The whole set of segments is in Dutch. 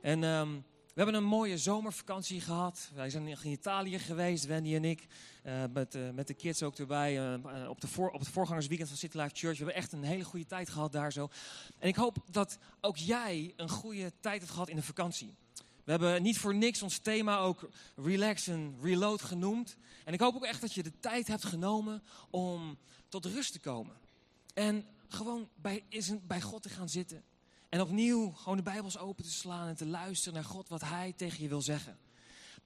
En ehm, we hebben een mooie zomervakantie gehad. Wij zijn in Italië geweest, Wendy en ik. eh, met, eh, met de kids ook erbij. eh, op, de op het voorgangersweekend van City Life Church. We hebben echt een hele goede tijd gehad daar zo. En ik hoop dat ook jij een goede tijd hebt gehad in de vakantie. We hebben niet voor niks ons thema ook Relax en Reload genoemd. En ik hoop ook echt dat je de tijd hebt genomen om tot rust te komen. En gewoon bij, bij God te gaan zitten. En opnieuw gewoon de Bijbels open te slaan en te luisteren naar God wat Hij tegen je wil zeggen.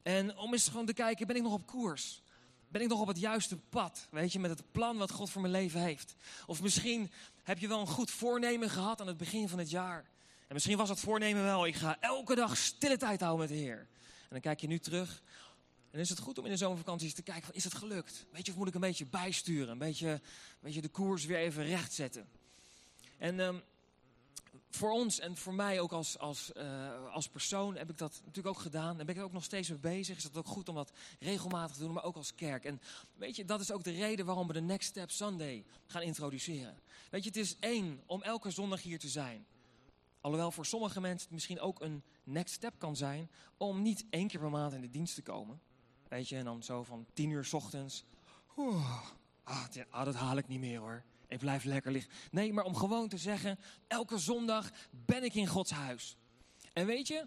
En om eens gewoon te kijken, ben ik nog op koers? Ben ik nog op het juiste pad? Weet je, met het plan wat God voor mijn leven heeft. Of misschien heb je wel een goed voornemen gehad aan het begin van het jaar. En misschien was dat voornemen wel, ik ga elke dag stille tijd houden met de Heer. En dan kijk je nu terug. En is het goed om in de zomervakantie te kijken, van, is het gelukt? Weet je, of moet ik een beetje bijsturen? Een beetje, weet je, de koers weer even recht zetten. En ehm, voor ons en voor mij ook als, als, eh, als persoon heb ik dat natuurlijk ook gedaan. En ben ik er ook nog steeds mee bezig. Is het ook goed om dat regelmatig te doen, maar ook als kerk. En weet je, dat is ook de reden waarom we de Next Step Sunday gaan introduceren. Weet je, het is één om elke zondag hier te zijn. Alhoewel voor sommige mensen het misschien ook een next step kan zijn om niet één keer per maand in de dienst te komen. Weet je, en dan zo van tien uur 's ochtends. Oeh, ah, ah, dat haal ik niet meer hoor. Ik blijf lekker liggen. Nee, maar om gewoon te zeggen, elke zondag ben ik in Gods huis. En weet je,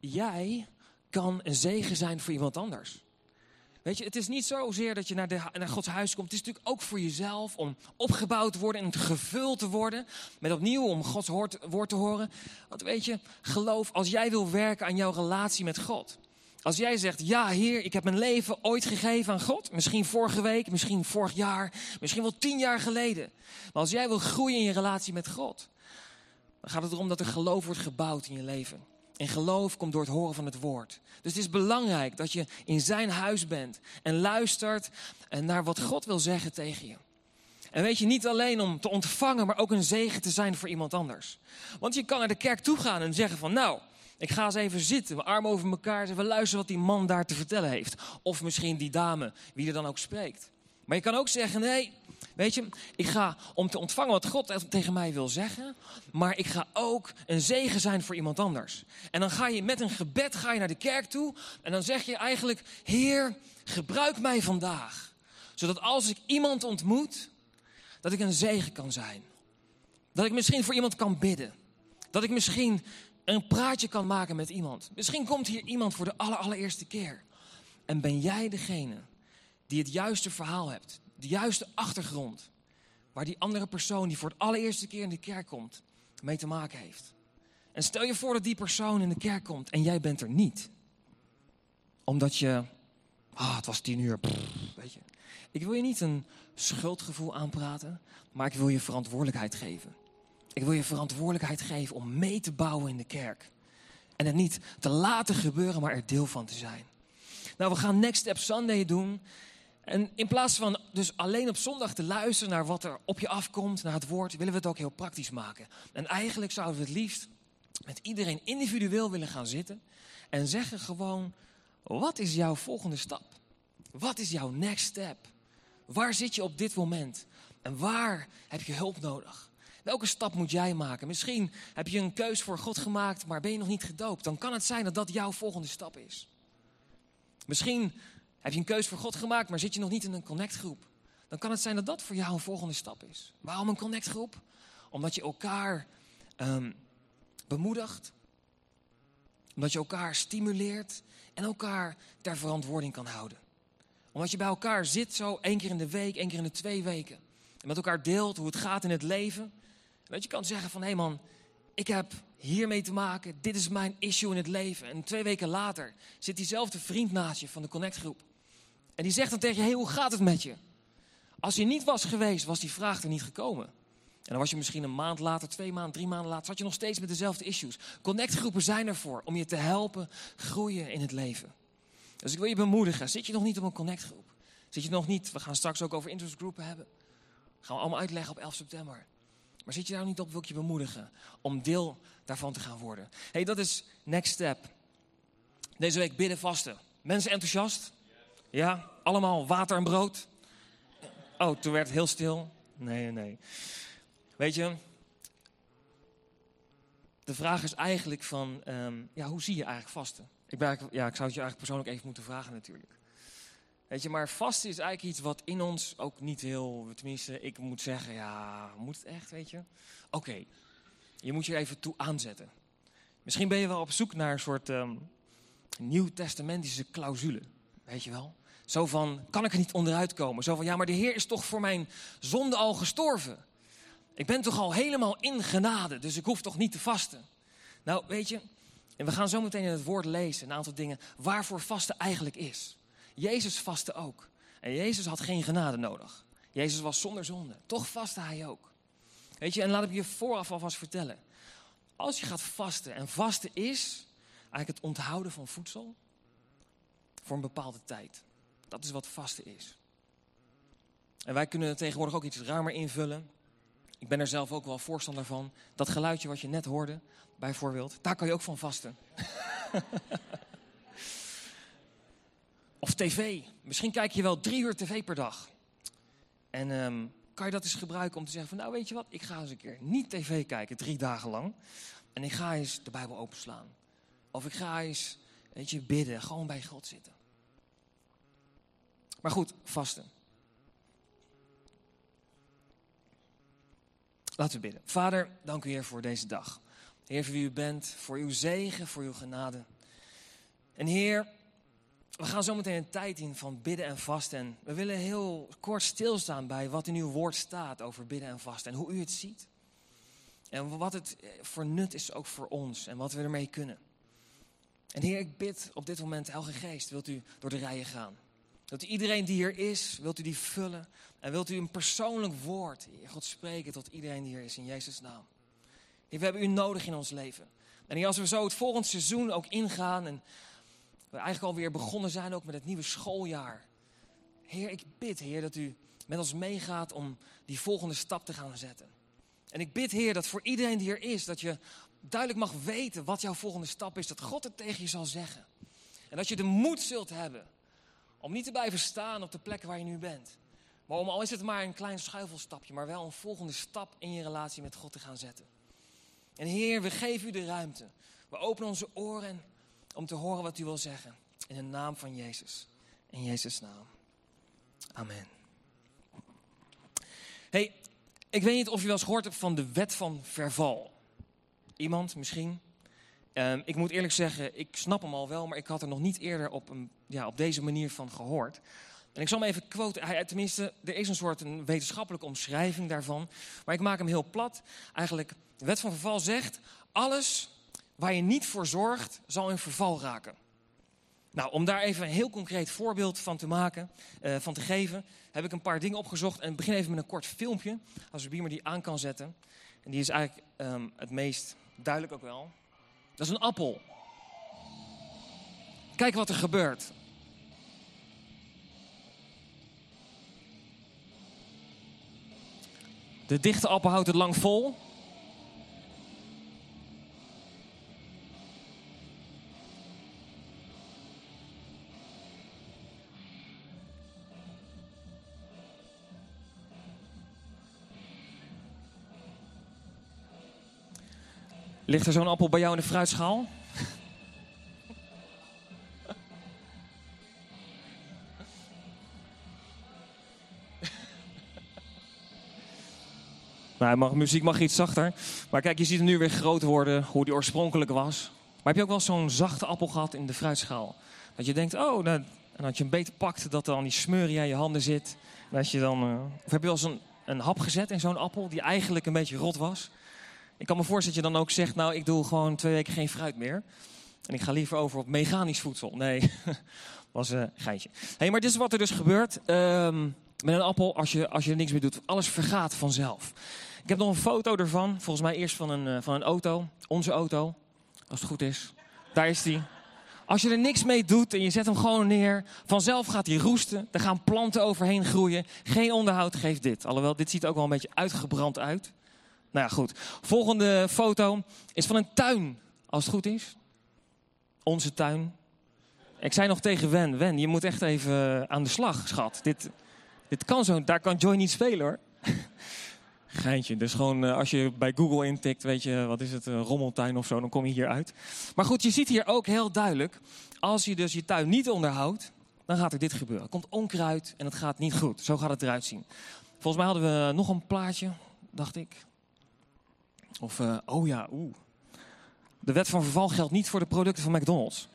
jij kan een zegen zijn voor iemand anders. Weet je, het is niet zozeer dat je naar, de, naar Gods huis komt. Het is natuurlijk ook voor jezelf om opgebouwd te worden en gevuld te worden. Met opnieuw om Gods woord, woord te horen. Want weet je, geloof, als jij wil werken aan jouw relatie met God. Als jij zegt, ja Heer, ik heb mijn leven ooit gegeven aan God. Misschien vorige week, misschien vorig jaar, misschien wel tien jaar geleden. Maar als jij wil groeien in je relatie met God. Dan gaat het erom dat er geloof wordt gebouwd in je leven. En geloof komt door het horen van het woord. Dus het is belangrijk dat je in zijn huis bent en luistert naar wat God wil zeggen tegen je. En weet je, niet alleen om te ontvangen, maar ook een zegen te zijn voor iemand anders. Want je kan naar de kerk toe gaan en zeggen van nou, ik ga eens even zitten, mijn armen over elkaar, eens even luisteren wat die man daar te vertellen heeft. Of misschien die dame, wie er dan ook spreekt. Maar je kan ook zeggen, nee, weet je, ik ga om te ontvangen wat God tegen mij wil zeggen, maar ik ga ook een zegen zijn voor iemand anders. En dan ga je met een gebed ga je naar de kerk toe en dan zeg je eigenlijk, Heer, gebruik mij vandaag. Zodat als ik iemand ontmoet, dat ik een zegen kan zijn. Dat ik misschien voor iemand kan bidden. Dat ik misschien een praatje kan maken met iemand. Misschien komt hier iemand voor de aller, allereerste keer. En ben jij degene die het juiste verhaal hebt, de juiste achtergrond, waar die andere persoon die voor het allereerste keer in de kerk komt, mee te maken heeft. En stel je voor dat die persoon in de kerk komt en jij bent er niet. Omdat je, ah, het was tien uur, weet je. Ik wil je niet een schuldgevoel aanpraten, maar ik wil je verantwoordelijkheid geven. Ik wil je verantwoordelijkheid geven om mee te bouwen in de kerk. En het niet te laten gebeuren, maar er deel van te zijn. Nou, we gaan Next Step Sunday doen. En in plaats van dus alleen op zondag te luisteren naar wat er op je afkomt, naar het woord, willen we het ook heel praktisch maken. En eigenlijk zouden we het liefst met iedereen individueel willen gaan zitten en zeggen gewoon, wat is jouw volgende stap? Wat is jouw next step? Waar zit je op dit moment? En waar heb je hulp nodig? Welke stap moet jij maken? Misschien heb je een keus voor God gemaakt, maar ben je nog niet gedoopt. Dan kan het zijn dat dat jouw volgende stap is. Misschien heb je een keus voor God gemaakt, maar zit je nog niet in een connectgroep. Dan kan het zijn dat dat voor jou een volgende stap is. Waarom een connectgroep? Omdat je elkaar um, bemoedigt. Omdat je elkaar stimuleert en elkaar ter verantwoording kan houden. Omdat je bij elkaar zit zo één keer in de week, één keer in de twee weken. En met elkaar deelt hoe het gaat in het leven. Dat je kan zeggen van, hé hey man, ik heb hiermee te maken. Dit is mijn issue in het leven. En twee weken later zit diezelfde vriend naast je van de connectgroep. En die zegt dan tegen je, hey, hoe gaat het met je? Als je niet was geweest, was die vraag er niet gekomen. En dan was je misschien een maand later, twee maanden, drie maanden later, zat je nog steeds met dezelfde issues. Connectgroepen zijn ervoor om je te helpen groeien in het leven. Dus ik wil je bemoedigen, zit je nog niet op een connectgroep? Zit je nog niet, we gaan straks ook over interestgroepen hebben. Gaan we allemaal uitleggen op 11 september. Maar zit je daar niet op, wil ik je bemoedigen om deel daarvan te gaan worden. hey, dat is next step. Deze week bidden vasten. Mensen enthousiast? Ja, allemaal water en brood? Oh, toen werd het heel stil. Nee, nee. Weet je, de vraag is eigenlijk van, ehm, ja, hoe zie je eigenlijk vasten? Ik, ja, ik zou het je eigenlijk persoonlijk even moeten vragen natuurlijk. Weet je, maar vasten is eigenlijk iets wat in ons ook niet heel, tenminste, ik moet zeggen, ja, moet het echt, weet je? Oké, je moet je even toe aanzetten. Misschien ben je wel op zoek naar een soort um, nieuw-testamentische clausule, weet je wel? Zo van, kan ik er niet onderuit komen? Zo van, ja, maar de Heer is toch voor mijn zonde al gestorven? Ik ben toch al helemaal in genade, dus ik hoef toch niet te vasten? Nou, weet je, en we gaan zo meteen in het woord lezen, een aantal dingen, waarvoor vasten eigenlijk is. Jezus vastte ook. En Jezus had geen genade nodig. Jezus was zonder zonde. Toch vastte hij ook. Weet je, en laat ik je vooraf alvast vertellen. Als je gaat vasten, en vasten is eigenlijk het onthouden van voedsel voor een bepaalde tijd. Dat is wat vasten is. En wij kunnen tegenwoordig ook iets ruimer invullen. Ik ben er zelf ook wel voorstander van. Dat geluidje wat je net hoorde, bijvoorbeeld, daar kan je ook van vasten. of tv. Misschien kijk je wel drie uur tv per dag. En um, kan je dat eens gebruiken om te zeggen van, nou weet je wat, ik ga eens een keer niet tv kijken, drie dagen lang. En ik ga eens de Bijbel openslaan. Of ik ga eens, weet je, bidden, gewoon bij God zitten. Maar goed, vasten. Laten we bidden. Vader, dank u Heer voor deze dag. Heer, voor wie u bent, voor uw zegen, voor uw genade. En Heer, we gaan zo meteen een tijd in van bidden en vasten. En we willen heel kort stilstaan bij wat in uw woord staat over bidden en vasten. En hoe u het ziet. En wat het voor nut is ook voor ons. En wat we ermee kunnen. En Heer, ik bid op dit moment, Heilige Geest, wilt u door de rijen gaan. Wilt u iedereen die hier is, wilt u die vullen. En wilt u een persoonlijk woord, God, spreken tot iedereen die hier is in Jezus' naam. Heer, we hebben u nodig in ons leven. En als we zo het volgende seizoen ook ingaan en we eigenlijk alweer begonnen zijn ook met het nieuwe schooljaar. Heer, ik bid, Heer, dat u met ons meegaat om die volgende stap te gaan zetten. En ik bid, Heer, dat voor iedereen die er is, dat je duidelijk mag weten wat jouw volgende stap is. Dat God het tegen je zal zeggen. En dat je de moed zult hebben om niet te blijven staan op de plek waar je nu bent. Maar om al is het maar een klein schuifelstapje, maar wel een volgende stap in je relatie met God te gaan zetten. En Heer, we geven u de ruimte. We openen onze oren om te horen wat u wil zeggen. In de naam van Jezus. In Jezus' naam. Amen. Hey, ik weet niet of je wel eens gehoord hebt van de wet van verval. Iemand misschien? Um, ik moet eerlijk zeggen, ik snap hem al wel, maar ik had er nog niet eerder op, een, ja, op deze manier van gehoord. En ik zal hem even quoten. tenminste, er is een soort een wetenschappelijke omschrijving daarvan. Maar ik maak hem heel plat. Eigenlijk, de wet van verval zegt: alles waar je niet voor zorgt, zal in verval raken. Nou, om daar even een heel concreet voorbeeld van te maken, uh, van te geven, heb ik een paar dingen opgezocht. En ik begin even met een kort filmpje, als u Biemer die aan kan zetten. En die is eigenlijk um, het meest duidelijk ook wel. Dat is een appel. Kijk wat er gebeurt. De dichte appel houdt het lang vol. Ligt er zo'n appel bij jou in de fruitschaal? nou, mag, muziek mag iets zachter. Maar kijk, je ziet hem nu weer groot worden, hoe die oorspronkelijk was. Maar heb je ook wel zo'n zachte appel gehad in de fruitschaal? Dat je denkt, oh, nou, en dat je een beter pakt, dat er dan die smeurie aan je handen zit. Dat je dan, uh, of heb je wel eens een, een hap gezet in zo'n appel die eigenlijk een beetje rot was? Ik kan me voorstellen dat je dan ook zegt, nou ik doe gewoon twee weken geen fruit meer. En ik ga liever over op mechanisch voedsel. Nee, was een geintje. Hey, maar dit is wat er dus gebeurt um, met een appel als je, als je er niks meer doet. Alles vergaat vanzelf. Ik heb nog een foto ervan. Volgens mij eerst van een, uh, van een auto. Onze auto. Als het goed is. Daar is die. Als je er niks mee doet en je zet hem gewoon neer, vanzelf gaat hij roesten. Er gaan planten overheen groeien. Geen onderhoud geeft dit. Alhoewel, dit ziet ook wel een beetje uitgebrand uit. Nou goed. Volgende foto is van een tuin, als het goed is. Onze tuin. Ik zei nog tegen Wen, Wen, je moet echt even aan de slag, schat. Dit, dit kan zo, daar kan Joy niet spelen hoor. Geintje. Dus gewoon uh, als je bij Google intikt, weet je, wat is het, rommeltuin of zo, dan kom je hier uit. Maar goed, je ziet hier ook heel duidelijk, als je dus je tuin niet onderhoudt, dan gaat er dit gebeuren. Er komt onkruid en het gaat niet goed. Zo gaat het eruit zien. Volgens mij hadden we nog een plaatje, dacht ik. Of, uh, oh ja, oeh. De wet van verval geldt niet voor de producten van McDonald's.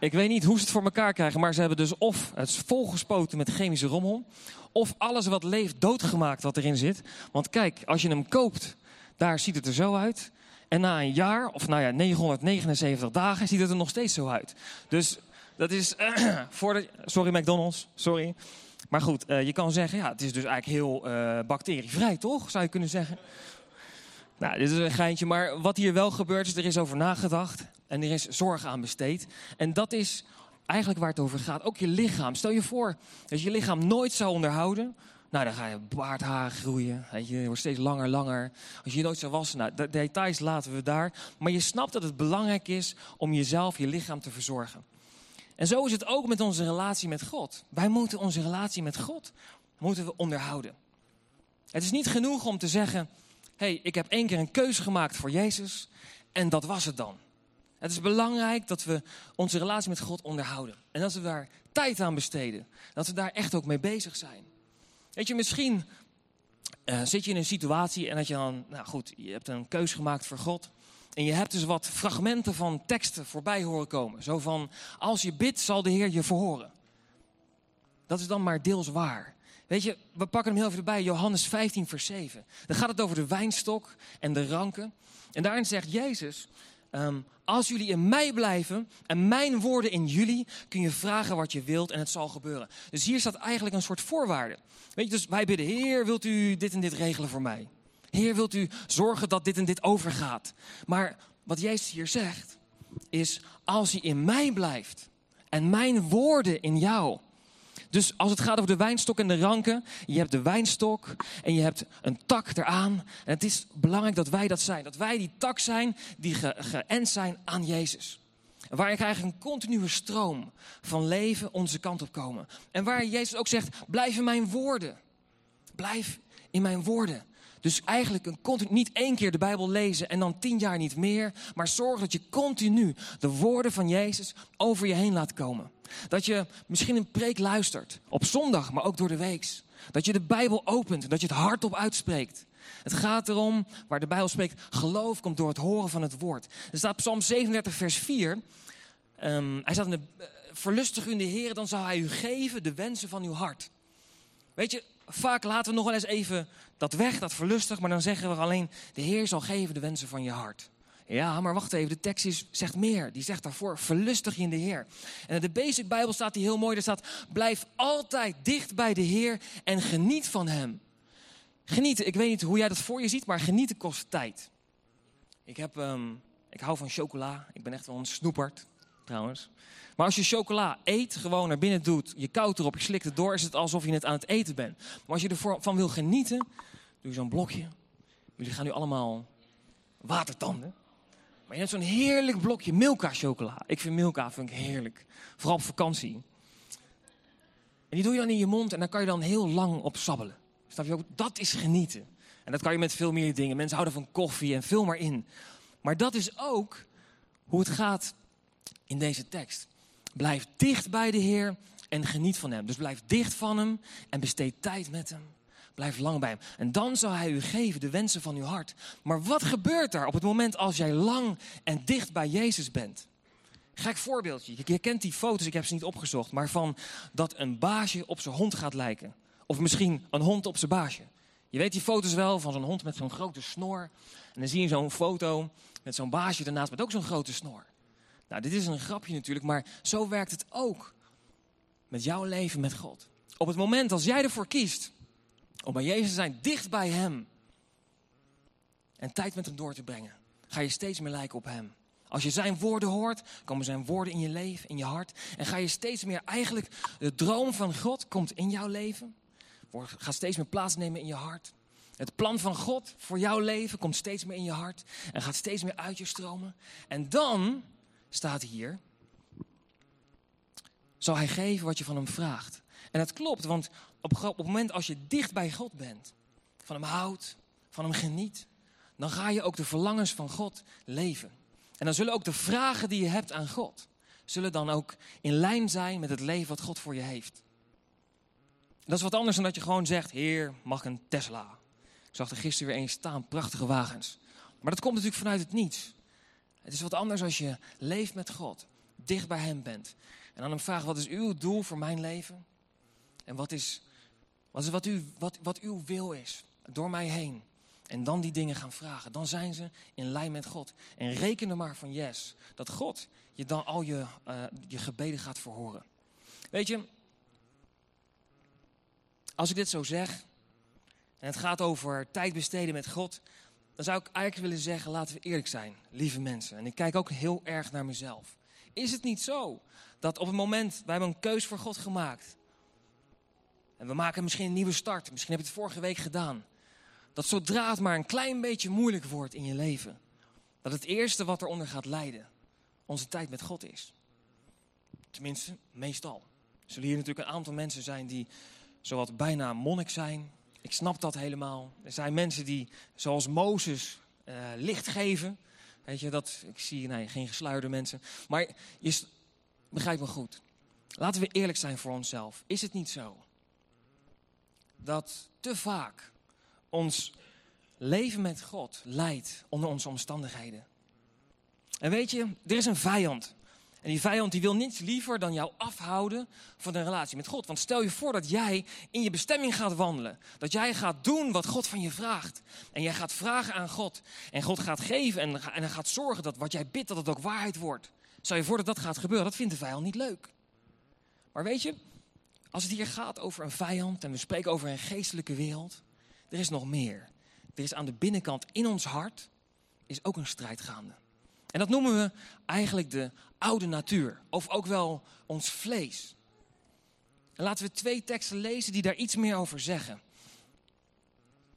Ik weet niet hoe ze het voor elkaar krijgen, maar ze hebben dus of het volgespoten met chemische rommel, of alles wat leeft doodgemaakt wat erin zit. Want kijk, als je hem koopt, daar ziet het er zo uit. En na een jaar, of nou ja, 979 dagen, ziet het er nog steeds zo uit. Dus dat is voor. Sorry, McDonald's, sorry. Maar goed, uh, je kan zeggen, ja, het is dus eigenlijk heel uh, bacterievrij, toch? Zou je kunnen zeggen. Nou, dit is een geintje, maar wat hier wel gebeurt is, er is over nagedacht en er is zorg aan besteed. En dat is eigenlijk waar het over gaat. Ook je lichaam. Stel je voor dat je je lichaam nooit zou onderhouden. Nou, dan ga je baardhaar groeien. Weet je, je wordt steeds langer, langer. Als je je nooit zou wassen. Nou, de details laten we daar. Maar je snapt dat het belangrijk is om jezelf, je lichaam te verzorgen. En zo is het ook met onze relatie met God. Wij moeten onze relatie met God moeten we onderhouden. Het is niet genoeg om te zeggen: hey, ik heb één keer een keuze gemaakt voor Jezus en dat was het dan. Het is belangrijk dat we onze relatie met God onderhouden. En dat we daar tijd aan besteden. Dat we daar echt ook mee bezig zijn. Weet je, misschien uh, zit je in een situatie en dat je dan, nou goed, je hebt een keuze gemaakt voor God. En je hebt dus wat fragmenten van teksten voorbij horen komen. Zo van, als je bidt, zal de Heer je verhoren. Dat is dan maar deels waar. Weet je, we pakken hem heel even erbij, Johannes 15, vers 7. Dan gaat het over de wijnstok en de ranken. En daarin zegt Jezus, um, als jullie in mij blijven en mijn woorden in jullie, kun je vragen wat je wilt en het zal gebeuren. Dus hier staat eigenlijk een soort voorwaarde. Weet je, dus wij bidden, Heer, wilt u dit en dit regelen voor mij? Heer, wilt u zorgen dat dit en dit overgaat? Maar wat Jezus hier zegt, is als je in mij blijft en mijn woorden in jou, dus als het gaat over de wijnstok en de ranken, je hebt de wijnstok en je hebt een tak eraan. En het is belangrijk dat wij dat zijn. Dat wij die tak zijn die ge geënt zijn aan Jezus. Waar ik eigenlijk een continue stroom van leven onze kant op komen. En waar Jezus ook zegt, blijf in mijn woorden. Blijf in mijn woorden. Dus eigenlijk een niet één keer de Bijbel lezen en dan tien jaar niet meer. Maar zorg dat je continu de woorden van Jezus over je heen laat komen. Dat je misschien een preek luistert, op zondag, maar ook door de week. Dat je de Bijbel opent, dat je het hardop uitspreekt. Het gaat erom, waar de Bijbel spreekt, geloof komt door het horen van het woord. Er staat Psalm 37, vers 4. Um, ehm, hij staat in de, uh, verlustig u in de Heer, dan zal hij u geven de wensen van uw hart. Weet je, vaak laten we nog wel eens even dat weg, dat verlustig, maar dan zeggen we alleen, de Heer zal geven de wensen van je hart. Ja, maar wacht even, de tekst is, zegt meer. Die zegt daarvoor, verlustig je in de Heer. En in de Basic Bijbel staat die heel mooi, daar staat, blijf altijd dicht bij de Heer en geniet van Hem. Genieten, ik weet niet hoe jij dat voor je ziet, maar genieten kost tijd. Ik, heb, um, ik hou van chocola, ik ben echt wel een snoepert, trouwens. Maar als je chocola eet, gewoon naar binnen doet, je koudt erop, je slikt het door, is het alsof je het aan het eten bent. Maar als je ervan wil genieten, doe je zo'n blokje. Jullie gaan nu allemaal watertanden. Maar je hebt zo'n heerlijk blokje Milka chocola. Ik vind Milka vind ik heerlijk. Vooral op vakantie. En die doe je dan in je mond en daar kan je dan heel lang op sabbelen. Snap je ook? Dat is genieten. En dat kan je met veel meer dingen. Mensen houden van koffie en veel maar in. Maar dat is ook hoe het gaat in deze tekst. Blijf dicht bij de Heer en geniet van Hem. Dus blijf dicht van Hem en besteed tijd met Hem. Blijf lang bij hem. En dan zal hij u geven de wensen van uw hart. Maar wat gebeurt er op het moment als jij lang en dicht bij Jezus bent? Gek voorbeeldje. Je kent die foto's, ik heb ze niet opgezocht. Maar van dat een baasje op zijn hond gaat lijken. Of misschien een hond op zijn baasje. Je weet die foto's wel van zo'n hond met zo'n grote snor. En dan zie je zo'n foto met zo'n baasje daarnaast met ook zo'n grote snor. Nou, dit is een grapje natuurlijk, maar zo werkt het ook met jouw leven met God. Op het moment als jij ervoor kiest om bij Jezus te zijn, dicht bij Hem. En tijd met Hem door te brengen. Ga je steeds meer lijken op Hem. Als je Zijn woorden hoort, komen Zijn woorden in je leven, in je hart. En ga je steeds meer eigenlijk, de droom van God komt in jouw leven. Gaat steeds meer plaatsnemen in je hart. Het plan van God voor jouw leven komt steeds meer in je hart. En gaat steeds meer uit je stromen. En dan staat hier, zal Hij geven wat je van Hem vraagt. En dat klopt, want op, het moment als je dicht bij God bent, van hem houdt, van hem geniet, dan ga je ook de verlangens van God leven. En dan zullen ook de vragen die je hebt aan God, zullen dan ook in lijn zijn met het leven wat God voor je heeft. Dat is wat anders dan dat je gewoon zegt, Heer, mag een Tesla. Ik zag er gisteren weer eens staan, prachtige wagens. Maar dat komt natuurlijk vanuit het niets. Het is wat anders als je leeft met God, dicht bij Hem bent. En dan hem vraagt, wat is uw doel voor mijn leven? En wat is wat, is wat, u, wat, wat uw wil is, door mij heen? En dan die dingen gaan vragen. Dan zijn ze in lijn met God. En reken er maar van yes, dat God je dan al je, uh, je gebeden gaat verhoren. Weet je, als ik dit zo zeg, en het gaat over tijd besteden met God, dan zou ik eigenlijk willen zeggen, laten we eerlijk zijn, lieve mensen. En ik kijk ook heel erg naar mezelf. Is het niet zo dat op het moment, wij hebben een keus voor God gemaakt. En we maken misschien een nieuwe start, misschien heb je het vorige week gedaan. Dat zodra het maar een klein beetje moeilijk wordt in je leven, dat het eerste wat eronder gaat lijden, onze tijd met God is. Tenminste, meestal. Er zullen hier natuurlijk een aantal mensen zijn die zowat bijna monnik zijn. Ik snap dat helemaal. Er zijn mensen die, zoals Mozes, uh, licht geven. Weet je, dat, ik zie nee, geen gesluierde mensen. Maar je begrijpt me goed. Laten we eerlijk zijn voor onszelf. Is het niet zo dat te vaak ons leven met God leidt onder onze omstandigheden? En weet je, er is een vijand. En die vijand die wil niets liever dan jou afhouden van een relatie met God. Want stel je voor dat jij in je bestemming gaat wandelen. Dat jij gaat doen wat God van je vraagt. En jij gaat vragen aan God. En God gaat geven en, en gaat zorgen dat wat jij bidt, dat het ook waarheid wordt. Stel je voor dat dat gaat gebeuren, dat vindt de vijand niet leuk. Maar weet je, als het hier gaat over een vijand en we spreken over een geestelijke wereld, er is nog meer. Er is aan de binnenkant in ons hart is ook een strijd gaande. En dat noemen we eigenlijk de oude natuur, of ook wel ons vlees. En laten we twee teksten lezen die daar iets meer over zeggen.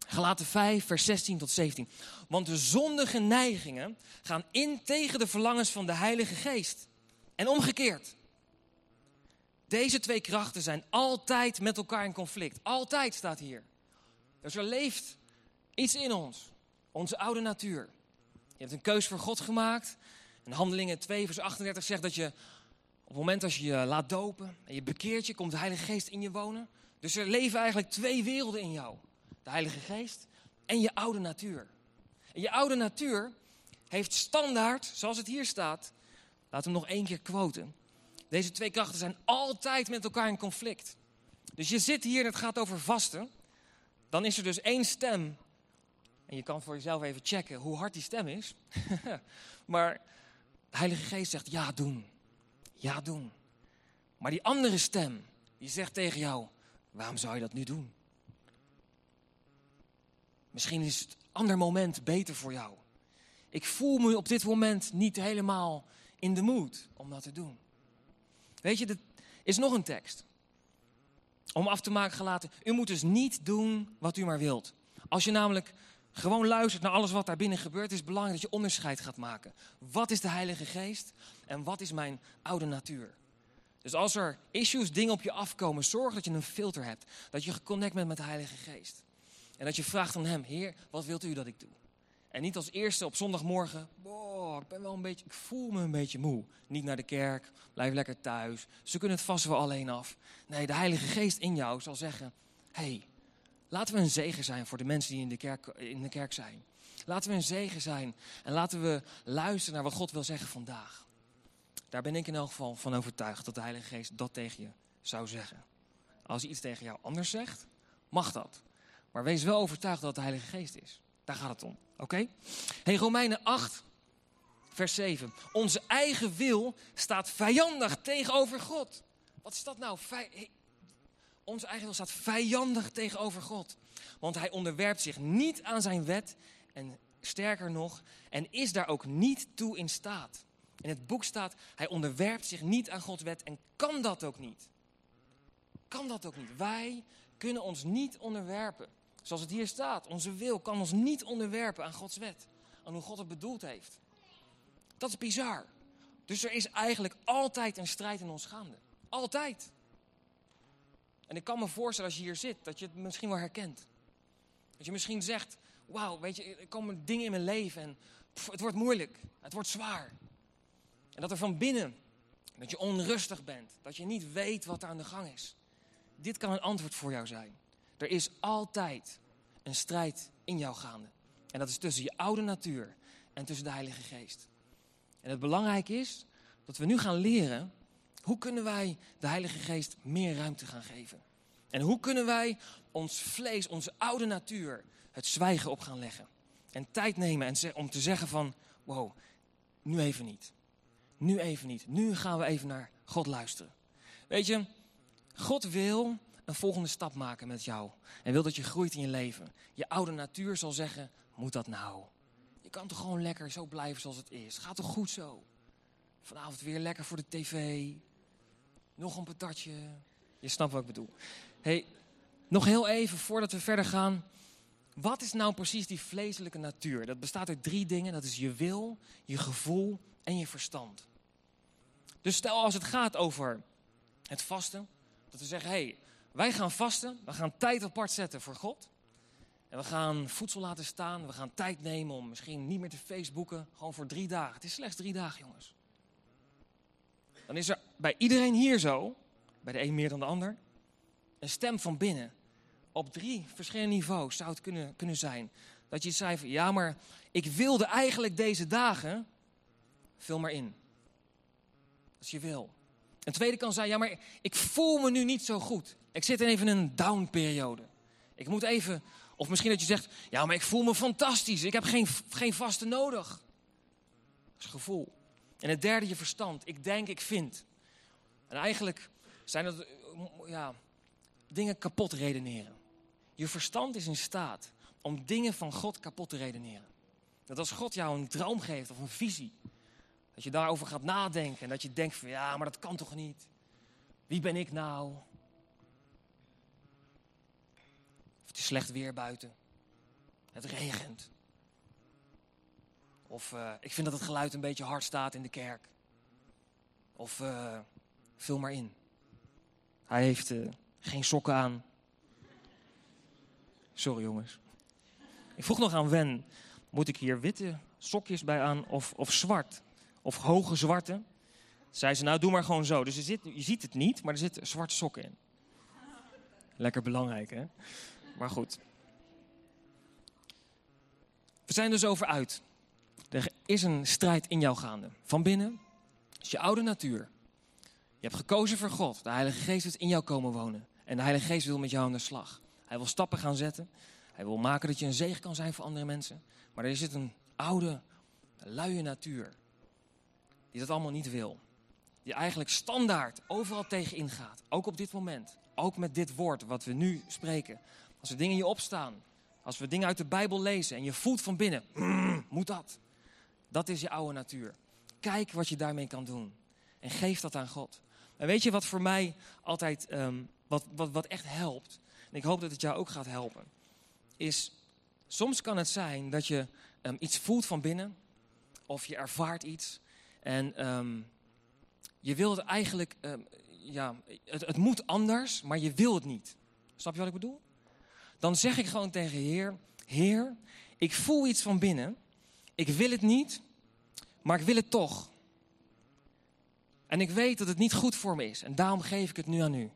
Galaten 5, vers 16 tot 17. Want de zondige neigingen gaan in tegen de verlangens van de Heilige Geest. En omgekeerd. Deze twee krachten zijn altijd met elkaar in conflict. Altijd staat hier. Dus er leeft iets in ons, onze oude natuur. Je hebt een keus voor God gemaakt. En Handelingen 2, vers 38 zegt dat je op het moment als je je laat dopen en je bekeert je, komt de Heilige Geest in je wonen. Dus er leven eigenlijk twee werelden in jou. De Heilige Geest en je oude natuur. En je oude natuur heeft standaard, zoals het hier staat, laten we nog één keer quoten. Deze twee krachten zijn altijd met elkaar in conflict. Dus je zit hier en het gaat over vasten. Dan is er dus één stem en je kan voor jezelf even checken hoe hard die stem is. maar de Heilige Geest zegt ja doen. Ja doen. Maar die andere stem, die zegt tegen jou, waarom zou je dat nu doen? Misschien is het ander moment beter voor jou. Ik voel me op dit moment niet helemaal in de mood om dat te doen. Weet je, er is nog een tekst. Om af te maken gelaten. U moet dus niet doen wat u maar wilt. Als je namelijk gewoon luistert naar alles wat daar binnen gebeurt, is het belangrijk dat je onderscheid gaat maken. Wat is de Heilige Geest en wat is mijn oude natuur? Dus als er issues, dingen op je afkomen, zorg dat je een filter hebt. Dat je geconnect bent met de Heilige Geest. En dat je vraagt aan Hem, Heer, wat wilt u dat ik doe? En niet als eerste op zondagmorgen, boah, ik ben wel een beetje, ik voel me een beetje moe. Niet naar de kerk, blijf lekker thuis. Ze kunnen het vast wel alleen af. Nee, de Heilige Geest in jou zal zeggen, hey, Laten we een zegen zijn voor de mensen die in de kerk, in de kerk zijn. Laten we een zegen zijn en laten we luisteren naar wat God wil zeggen vandaag. Daar ben ik in elk geval van overtuigd dat de Heilige Geest dat tegen je zou zeggen. Als hij iets tegen jou anders zegt, mag dat. Maar wees wel overtuigd dat het de Heilige Geest is. Daar gaat het om. Oké? Okay? Hey, Romeinen 8, vers 7. Onze eigen wil staat vijandig tegenover God. Wat is dat nou? Onze eigen wil staat vijandig tegenover God. Want hij onderwerpt zich niet aan zijn wet en sterker nog, en is daar ook niet toe in staat. In het boek staat, hij onderwerpt zich niet aan Gods wet en kan dat ook niet. Kan dat ook niet. Wij kunnen ons niet onderwerpen. Zoals het hier staat, onze wil kan ons niet onderwerpen aan Gods wet. Aan hoe God het bedoeld heeft. Dat is bizar. Dus er is eigenlijk altijd een strijd in ons gaande. Altijd. En ik kan me voorstellen als je hier zit, dat je het misschien wel herkent. Dat je misschien zegt, wauw, weet je, er komen dingen in mijn leven en het wordt moeilijk. Het wordt zwaar. En dat er van binnen, dat je onrustig bent. Dat je niet weet wat er aan de gang is. Dit kan een antwoord voor jou zijn. Er is altijd een strijd in jou gaande. En dat is tussen je oude natuur en tussen de Heilige Geest. En het belangrijke is dat we nu gaan leren hoe kunnen wij de Heilige Geest meer ruimte gaan geven. En hoe kunnen wij ons vlees, onze oude natuur, het zwijgen op gaan leggen. En tijd nemen en om te zeggen van, wow, nu even niet. Nu even niet. Nu gaan we even naar God luisteren. Weet je, God wil een volgende stap maken met jou. En wil dat je groeit in je leven. Je oude natuur zal zeggen, moet dat nou? Je kan toch gewoon lekker zo blijven zoals het is. Gaat toch goed zo? Vanavond weer lekker voor de tv. Nog een patatje. Je snapt wat ik bedoel. hey, nog heel even voordat we verder gaan. Wat is nou precies die vleeselijke natuur? Dat bestaat uit drie dingen. Dat is je wil, je gevoel en je verstand. Dus stel als het gaat over het vasten. Dat we zeggen, hey, wij gaan vasten. We gaan tijd apart zetten voor God. En we gaan voedsel laten staan. We gaan tijd nemen om misschien niet meer te Facebooken. Gewoon voor drie dagen. Het is slechts drie dagen, jongens. Dan is er bij iedereen hier zo, bij de een meer dan de ander, een stem van binnen. Op drie verschillende niveaus zou het kunnen, kunnen zijn. Dat je zei ja maar ik wilde eigenlijk deze dagen, vul maar in. Als je wil. Een tweede kan zijn, ja maar ik voel me nu niet zo goed. Ik zit even in een down periode. Ik moet even, of misschien dat je zegt, ja maar ik voel me fantastisch. Ik heb geen, geen vaste nodig. Dat is gevoel. En het derde, je verstand. Ik denk, ik vind. En eigenlijk zijn dat ja, dingen kapot redeneren. Je verstand is in staat om dingen van God kapot te redeneren. Dat als God jou een droom geeft of een visie, dat je daarover gaat nadenken en dat je denkt van ja, maar dat kan toch niet? Wie ben ik nou? Of het is slecht weer buiten. Het regent. Of uh, ik vind dat het geluid een beetje hard staat in de kerk. Of uh, vul maar in. Hij heeft uh, geen sokken aan. Sorry jongens. Ik vroeg nog aan Wen, moet ik hier witte sokjes bij aan of, of zwart? Of hoge zwarte? Zei ze, nou doe maar gewoon zo. Dus je ziet het niet, maar er zitten zwarte sokken in. Lekker belangrijk hè? Maar goed. We zijn dus over uit. Er is een strijd in jou gaande. Van binnen is je oude natuur. Je hebt gekozen voor God. De Heilige Geest is in jou komen wonen. En de Heilige Geest wil met jou aan de slag. Hij wil stappen gaan zetten. Hij wil maken dat je een zegen kan zijn voor andere mensen. Maar er zit een oude, luie natuur. Die dat allemaal niet wil. Die eigenlijk standaard overal tegen ingaat. Ook op dit moment. Ook met dit woord wat we nu spreken. Als er dingen in je opstaan. Als we dingen uit de Bijbel lezen en je voelt van binnen. Mm, moet dat? Dat is je oude natuur. Kijk wat je daarmee kan doen. En geef dat aan God. En weet je wat voor mij altijd, um, wat, wat, wat echt helpt? En ik hoop dat het jou ook gaat helpen. Is, soms kan het zijn dat je um, iets voelt van binnen. Of je ervaart iets. En um, je wil het eigenlijk, ja, het, het moet anders, maar je wil het niet. Snap je wat ik bedoel? Dan zeg ik gewoon tegen Heer, Heer, ik voel iets van binnen. Ik wil het niet, maar ik wil het toch. En ik weet dat het niet goed voor me is. En daarom geef ik het nu aan u.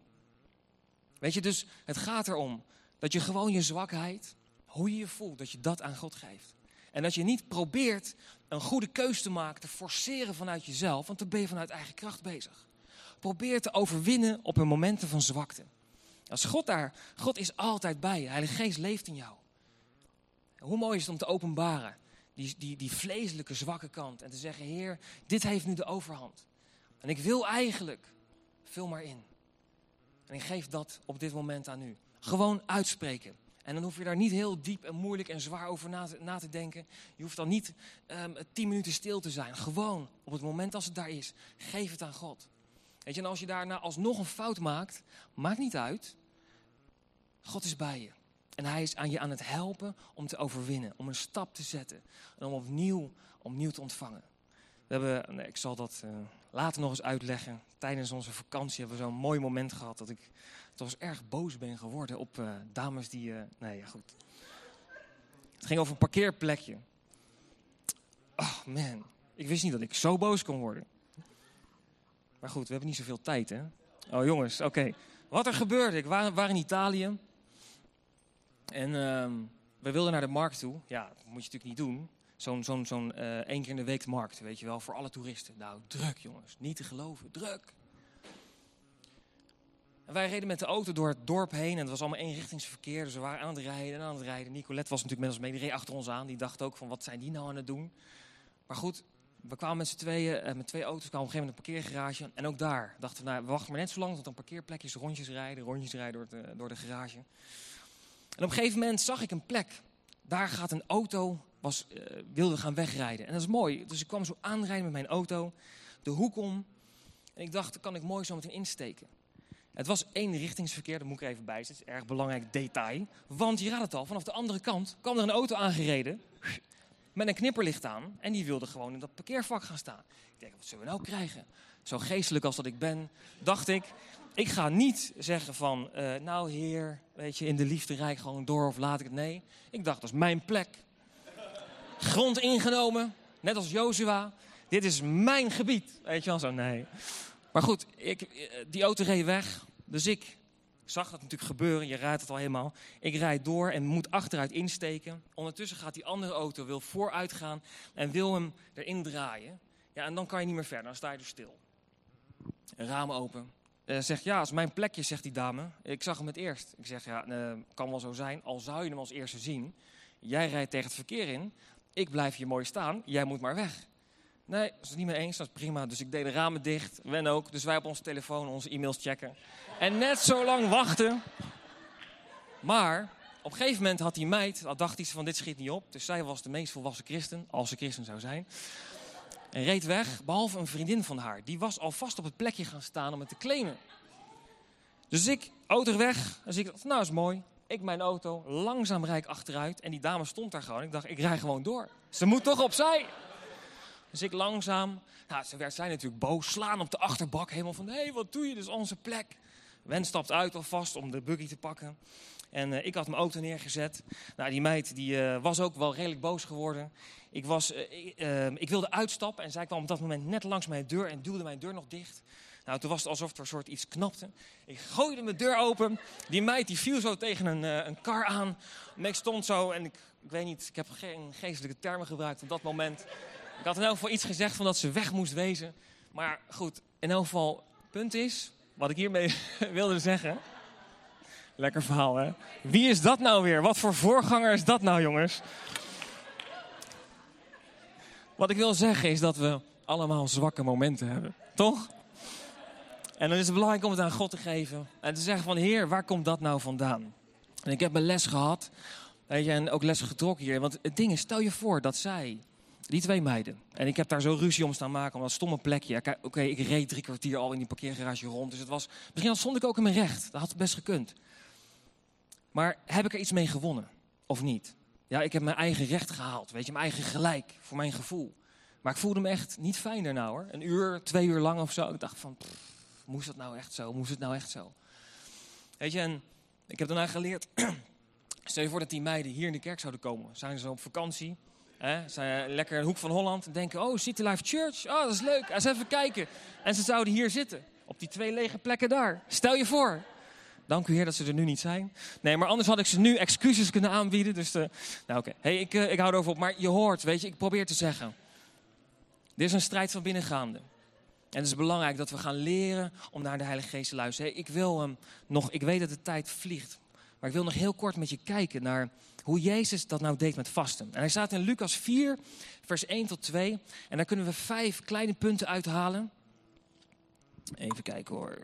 Weet je, dus het gaat erom dat je gewoon je zwakheid, hoe je je voelt, dat je dat aan God geeft. En dat je niet probeert een goede keus te maken, te forceren vanuit jezelf, want dan ben je vanuit eigen kracht bezig. Probeer te overwinnen op een momenten van zwakte. Als God daar, God is altijd bij je, Heilige Geest leeft in jou. Hoe mooi is het om te openbaren die, die, die vleeselijke zwakke kant. En te zeggen, Heer, dit heeft nu de overhand. En ik wil eigenlijk, vul maar in. En ik geef dat op dit moment aan u. Gewoon uitspreken. En dan hoef je daar niet heel diep en moeilijk en zwaar over na te, na te denken. Je hoeft dan niet um, tien minuten stil te zijn. Gewoon, op het moment als het daar is, geef het aan God. Weet je, en als je daarna alsnog een fout maakt, maakt niet uit. God is bij je. En hij is aan je aan het helpen om te overwinnen, om een stap te zetten en om opnieuw, opnieuw te ontvangen. We hebben, nee, ik zal dat uh, later nog eens uitleggen. Tijdens onze vakantie hebben we zo'n mooi moment gehad dat ik toch erg boos ben geworden op uh, dames die. Uh, nee, ja, goed. Het ging over een parkeerplekje. Oh man, ik wist niet dat ik zo boos kon worden. Maar goed, we hebben niet zoveel tijd, hè? Oh jongens, oké. Wat er gebeurde, ik waren in Italië. En ehm, we wilden naar de markt toe. Ja, dat moet je natuurlijk niet doen. Zo'n zo'n eh, één keer in de week markt, weet je wel, voor alle toeristen. Nou, druk jongens, niet te geloven, druk. En wij reden met de auto door het dorp heen en het was allemaal eenrichtingsverkeer. Dus we waren aan het rijden en aan het rijden. Nicolette was natuurlijk met ons mee, die reed achter ons aan. Die dacht ook van, wat zijn die nou aan het doen? Maar goed, we kwamen met z'n tweeën, eh, met twee auto's, kwamen op een gegeven moment een parkeergarage. En ook daar dachten we, nou, we wachten maar net zo lang tot een parkeerplekjes, rondjes rijden, rondjes rijden door de, door de garage. En op een gegeven moment zag ik een plek. Daar gaat een auto, was, uh, wilde gaan wegrijden. En dat is mooi. Dus ik kwam zo aanrijden met mijn auto, de hoek om. En ik dacht, kan ik mooi zo meteen insteken. Het was één richtingsverkeer, dat moet ik even bij. Dat is erg belangrijk detail. Want je raadt het al, vanaf de andere kant kwam er een auto aangereden. Met een knipperlicht aan. En die wilde gewoon in dat parkeervak gaan staan. Ik denk, wat zullen we nou krijgen? Zo geestelijk als dat ik ben, dacht ik. Ik ga niet zeggen van, uh, nou heer, weet je, in de liefde rijk gewoon door of laat ik het. Nee, ik dacht, dat is mijn plek. Grond ingenomen, net als Jozua. Dit is mijn gebied. Weet je wel zo? Nee. Maar goed, ik, eh, die auto reed weg. Dus ik zag dat natuurlijk gebeuren. Je rijdt het al helemaal. Ik rijd door en moet achteruit insteken. Ondertussen gaat die andere auto, wil vooruit gaan en wil hem erin draaien. Ja, en dan kan je niet meer verder. Dan sta je er stil. Raam open. Uh, zegt, ja, als mijn plekje, zegt die dame. Ik zag hem het eerst. Ik zeg, ja, uh, kan wel zo zijn. Al zou je hem als eerste zien. Jij rijdt tegen het verkeer in. Ik blijf hier mooi staan. Jij moet maar weg. Nee, dat is het niet mee eens. Dat is prima. Dus ik deed de ramen dicht. Wen ook. Dus wij op onze telefoon onze e-mails checken. En net zo lang wachten. Maar op een gegeven moment had die meid, dacht hij van dit schiet niet op. Dus zij was de meest volwassen christen, als ze christen zou zijn. En reed weg, behalve een vriendin van haar. Die was alvast op het plekje gaan staan om het te claimen. Dus ik, auto weg. Dus ik nou is mooi. Ik mijn auto, langzaam rijd achteruit. En die dame stond daar gewoon. Ik dacht, ik rij gewoon door. Ze moet toch opzij. Dus ik langzaam, nou, ze werd zij natuurlijk boos, slaan op de achterbak, helemaal van, hé, hey, wat doe je, dus onze plek. Wen stapt uit alvast om de buggy te pakken. En uh, ik had mijn auto neergezet. Nou, die meid die, uh, was ook wel redelijk boos geworden. Ik, was, uh, ik wilde uitstappen en zij kwam op dat moment net langs mijn deur en duwde mijn deur nog dicht. Nou, toen was het alsof er een soort iets knapte. Ik gooide mijn deur open. Die meid die viel zo tegen een, een kar aan. En ik stond zo en ik, ik weet niet, ik heb geen geestelijke termen gebruikt op dat moment. Ik had in elk geval iets gezegd van dat ze weg moest wezen. Maar goed, in elk geval, punt is, wat ik hiermee wilde zeggen. Lekker verhaal, hè? Wie is dat nou weer? Wat voor voorganger is dat nou, jongens? Wat ik wil zeggen is dat we allemaal zwakke momenten hebben, toch? En dan is het belangrijk om het aan God te geven. En te zeggen van, Heer, waar komt dat nou vandaan? En ik heb mijn les gehad. Weet je, en ook les getrokken hier. Want het ding is, stel je voor dat zij die twee meiden. En ik heb daar zo ruzie om staan maken, om dat stomme plekje. Oké, ik reed drie kwartier al in die parkeergarage rond. Dus het was, misschien stond ik ook in mijn recht. Dat had best gekund. Maar heb ik er iets mee gewonnen? Of niet? Ja, ik heb mijn eigen recht gehaald. Weet je, mijn eigen gelijk. Voor mijn gevoel. Maar ik voelde me echt niet fijn daarna hoor. Een uur, twee uur lang of zo. Ik dacht van, moest dat nou echt zo? Moest het nou echt zo? Weet je, en ik heb daarna geleerd. Stel je voor dat die meiden hier in de kerk zouden komen. Zijn ze op vakantie? Hè, zijn lekker in de hoek van Holland. En denken, oh, City Life Church. Oh, dat is leuk. Eens even kijken. En ze zouden hier zitten. Op die twee lege plekken daar. Stel je voor. Dank u Heer dat ze er nu niet zijn. Nee, maar anders had ik ze nu excuses kunnen aanbieden. Dus nou oké, hey, ik, uh, ik hou erover op. Maar je hoort, weet je, ik probeer te zeggen. Dit is een strijd van binnengaande. En het is belangrijk dat we gaan leren om naar de Heilige Geest te luisteren. Ik wil hem nog, ik weet dat de tijd vliegt. Maar ik wil nog heel kort met je kijken naar hoe Jezus dat nou deed met vasten. En hij staat in Lucas 4, vers 1 tot 2. En daar kunnen we vijf kleine punten uithalen. Even kijken hoor.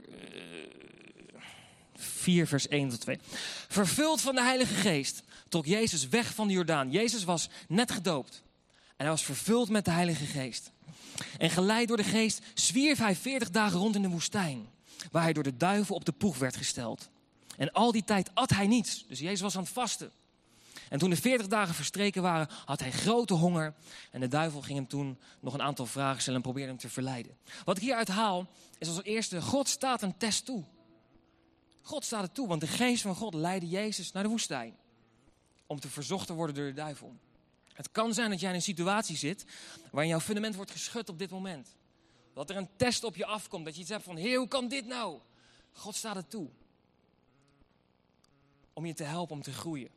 4, vers 1 tot 2. Vervuld van de Heilige Geest trok Jezus weg van de Jordaan. Jezus was net gedoopt. En hij was vervuld met de Heilige Geest. En geleid door de Geest zwierf hij 40 dagen rond in de woestijn. Waar hij door de duivel op de proef werd gesteld. En al die tijd at hij niets. Dus Jezus was aan het vasten. En toen de 40 dagen verstreken waren, had hij grote honger. En de duivel ging hem toen nog een aantal vragen stellen en probeerde hem te verleiden. Wat ik hieruit haal, is als eerste: God staat een test toe. God staat het toe, want de geest van God leidde Jezus naar de woestijn. om te verzocht te worden door de duivel. Het kan zijn dat jij in een situatie zit waarin jouw fundament wordt geschud op dit moment. Dat er een test op je afkomt, dat je iets hebt van, heer, hoe kan dit nou? God staat het toe. Om je te helpen om te groeien.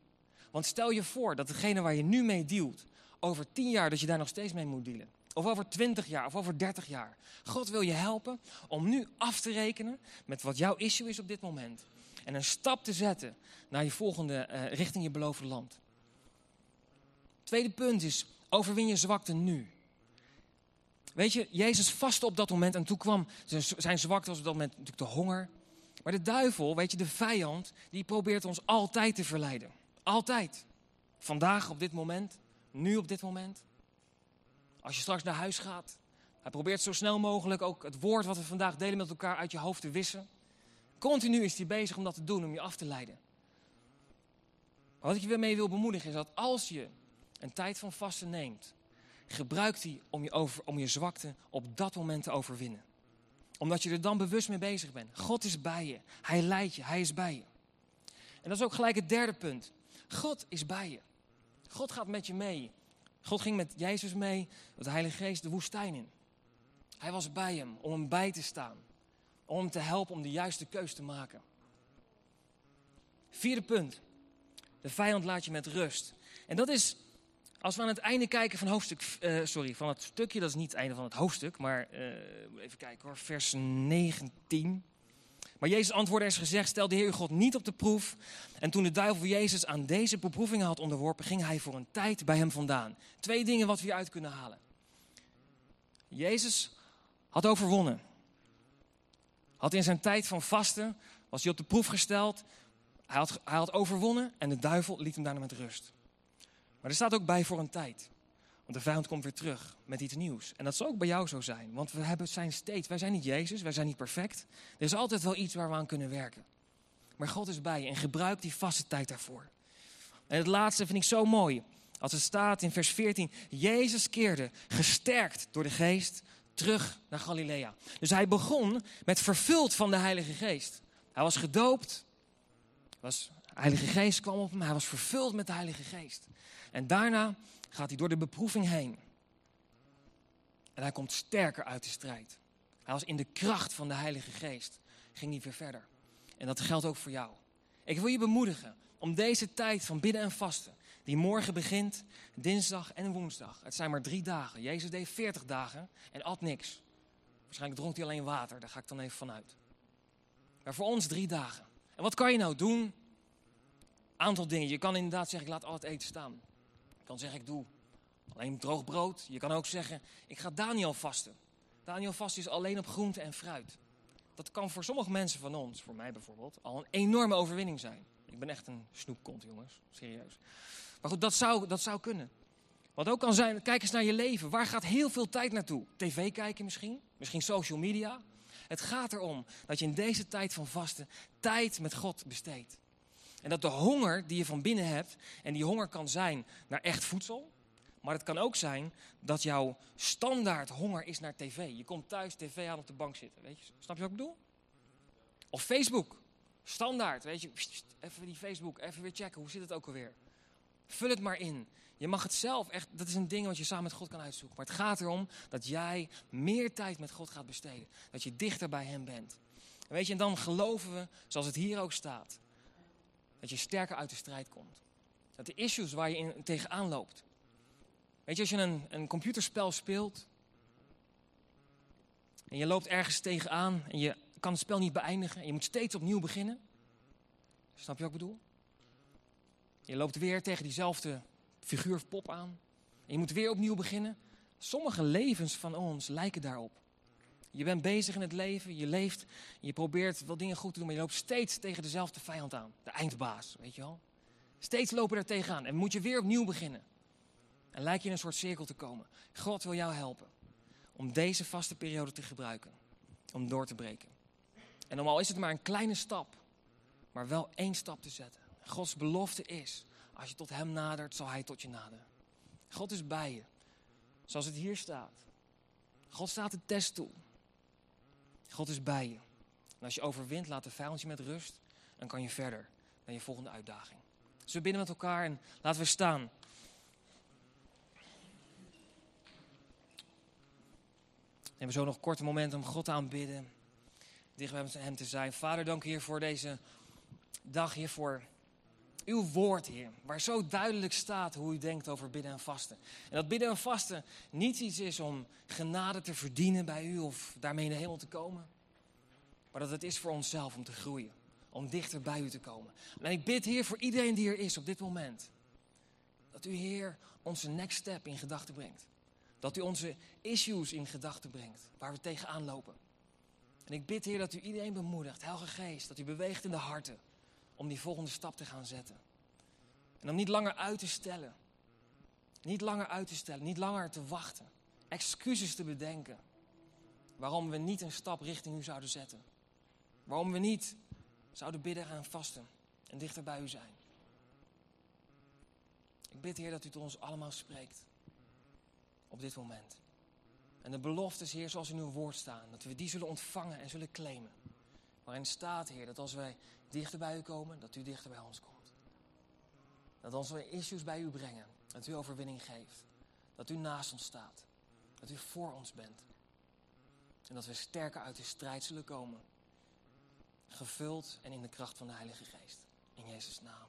Want stel je voor dat degene waar je nu mee dealt, over tien jaar dat je daar nog steeds mee moet dealen. Of over twintig jaar, of over dertig jaar. God wil je helpen om nu af te rekenen met wat jouw issue is op dit moment. En een stap te zetten naar je volgende, uh, richting je beloofde land. Tweede punt is, overwin je zwakte nu. Weet je, Jezus vastte op dat moment en toen kwam zijn zwakte was op dat moment natuurlijk de honger. Maar de duivel, weet je, de vijand, die probeert ons altijd te verleiden. Altijd. Vandaag, op dit moment, nu op dit moment. Als je straks naar huis gaat. Hij probeert zo snel mogelijk ook het woord wat we vandaag delen met elkaar uit je hoofd te wissen. Continu is hij bezig om dat te doen, om je af te leiden. Wat ik je weer mee wil bemoedigen is dat als je een tijd van vasten neemt, gebruikt die om je, over, om je zwakte op dat moment te overwinnen. Omdat je er dan bewust mee bezig bent. God is bij je. Hij leidt je. Hij is bij je. En dat is ook gelijk het derde punt. God is bij je. God gaat met je mee. God ging met Jezus mee, met de Heilige Geest, de woestijn in. Hij was bij hem om hem bij te staan. Om hem te helpen om de juiste keus te maken. Vierde punt. De vijand laat je met rust. En dat is als we aan het einde kijken van hoofdstuk, uh, sorry, van het stukje, dat is niet het einde van het hoofdstuk, maar uh, even kijken hoor, vers 19. Maar Jezus antwoordde is gezegd, stel de Heer God niet op de proef. En toen de duivel Jezus aan deze beproevingen had onderworpen, ging hij voor een tijd bij hem vandaan. Twee dingen wat we hieruit kunnen halen. Jezus had overwonnen. Had in zijn tijd van vasten, was hij op de proef gesteld. Hij had, hij had overwonnen en de duivel liet hem daarna met rust. Maar er staat ook bij voor een tijd. Want de vijand komt weer terug met iets nieuws. En dat zal ook bij jou zo zijn. Want we hebben, zijn steeds, wij zijn niet Jezus, wij zijn niet perfect. Er is altijd wel iets waar we aan kunnen werken. Maar God is bij je en gebruik die vaste tijd daarvoor. En het laatste vind ik zo mooi. Als het staat in vers 14. Jezus keerde, gesterkt door de geest, terug naar Galilea. Dus hij begon met vervuld van de Heilige Geest. Hij was gedoopt. Was, de Heilige Geest kwam op hem. Hij was vervuld met de Heilige Geest. En daarna gaat hij door de beproeving heen. En hij komt sterker uit de strijd. Hij was in de kracht van de Heilige Geest. Ging hij weer verder. En dat geldt ook voor jou. Ik wil je bemoedigen om deze tijd van bidden en vasten, die morgen begint, dinsdag en woensdag. Het zijn maar drie dagen. Jezus deed veertig dagen en at niks. Waarschijnlijk dronk hij alleen water, daar ga ik dan even vanuit. Maar voor ons drie dagen. En wat kan je nou doen? Aantal dingen. Je kan inderdaad zeggen, ik laat al het eten staan. Je kan zeggen, ik doe alleen droog brood. Je kan ook zeggen, ik ga Daniel vasten. Daniel vasten is alleen op groente en fruit. Dat kan voor sommige mensen van ons, voor mij bijvoorbeeld, al een enorme overwinning zijn. Ik ben echt een snoepkont, jongens. Serieus. Maar goed, dat zou, dat zou kunnen. Wat ook kan zijn, kijk eens naar je leven. Waar gaat heel veel tijd naartoe? TV kijken misschien? Misschien social media? Het gaat erom dat je in deze tijd van vasten tijd met God besteedt. En dat de honger die je van binnen hebt, en die honger kan zijn naar echt voedsel, maar het kan ook zijn dat jouw standaard honger is naar tv. Je komt thuis tv aan op de bank zitten, weet je? Snap je wat ik bedoel? Of Facebook. Standaard, weet je? Even die Facebook, even weer checken, hoe zit het ook alweer? Vul het maar in. Je mag het zelf echt, dat is een ding wat je samen met God kan uitzoeken. Maar het gaat erom dat jij meer tijd met God gaat besteden. Dat je dichter bij Hem bent. weet je, en dan geloven we, zoals het hier ook staat, dat je sterker uit de strijd komt. Dat de issues waar je in, tegenaan loopt. Weet je, als je een, een computerspel speelt. En je loopt ergens tegenaan en je kan het spel niet beëindigen. En je moet steeds opnieuw beginnen. Snap je wat ik bedoel? Je loopt weer tegen diezelfde figuur of pop aan. En je moet weer opnieuw beginnen. Sommige levens van ons lijken daarop. Je bent bezig in het leven, je leeft, je probeert wel dingen goed te doen, maar je loopt steeds tegen dezelfde vijand aan. De eindbaas, weet je wel. Steeds lopen er tegenaan en moet je weer opnieuw beginnen. En lijkt je in een soort cirkel te komen. God wil jou helpen om deze vaste periode te gebruiken, om door te breken. En om al is het maar een kleine stap, maar wel één stap te zetten. Gods belofte is, als je tot Hem nadert, zal Hij tot je naderen. God is bij je, zoals het hier staat. God staat de test toe. God is bij je. En als je overwint, laat de vijand je met rust. Dan kan je verder naar je volgende uitdaging. Dus we bidden met elkaar en laten we staan. We hebben zo nog een korte moment om God aanbidden. Dicht bij hem te zijn. Vader, dank u hier voor deze dag, hier voor uw woord, Heer. Waar zo duidelijk staat hoe u denkt over bidden en vasten. En dat bidden en vasten niet iets is om genade te verdienen bij u of daarmee in de hemel te komen. Maar dat het is voor onszelf om te groeien. Om dichter bij u te komen. En ik bid, Heer, voor iedereen die er is op dit moment. Dat u, Heer, onze next step in gedachten brengt. Dat u onze issues in gedachten brengt, waar we tegenaan lopen. En ik bid, Heer, dat u iedereen bemoedigt, Helge Geest, dat u beweegt in de harten om die volgende stap te gaan zetten. En om niet langer uit te stellen. Niet langer uit te stellen, niet langer te wachten. Excuses te bedenken. Waarom we niet een stap richting u zouden zetten. Waarom we niet zouden bidden en vasten en dichter bij u zijn. Ik bid, Heer, dat u tot ons allemaal spreekt. Op dit moment. En de beloftes, Heer, zoals in uw woord staan, dat we die zullen ontvangen en zullen claimen. Waarin staat, Heer, dat als wij dichter bij u komen, dat u dichter bij ons komt. Dat we issues bij u brengen, dat u overwinning geeft. Dat u naast ons staat. Dat u voor ons bent. En dat we sterker uit de strijd zullen komen. Gevuld en in de kracht van de Heilige Geest. In Jezus' naam.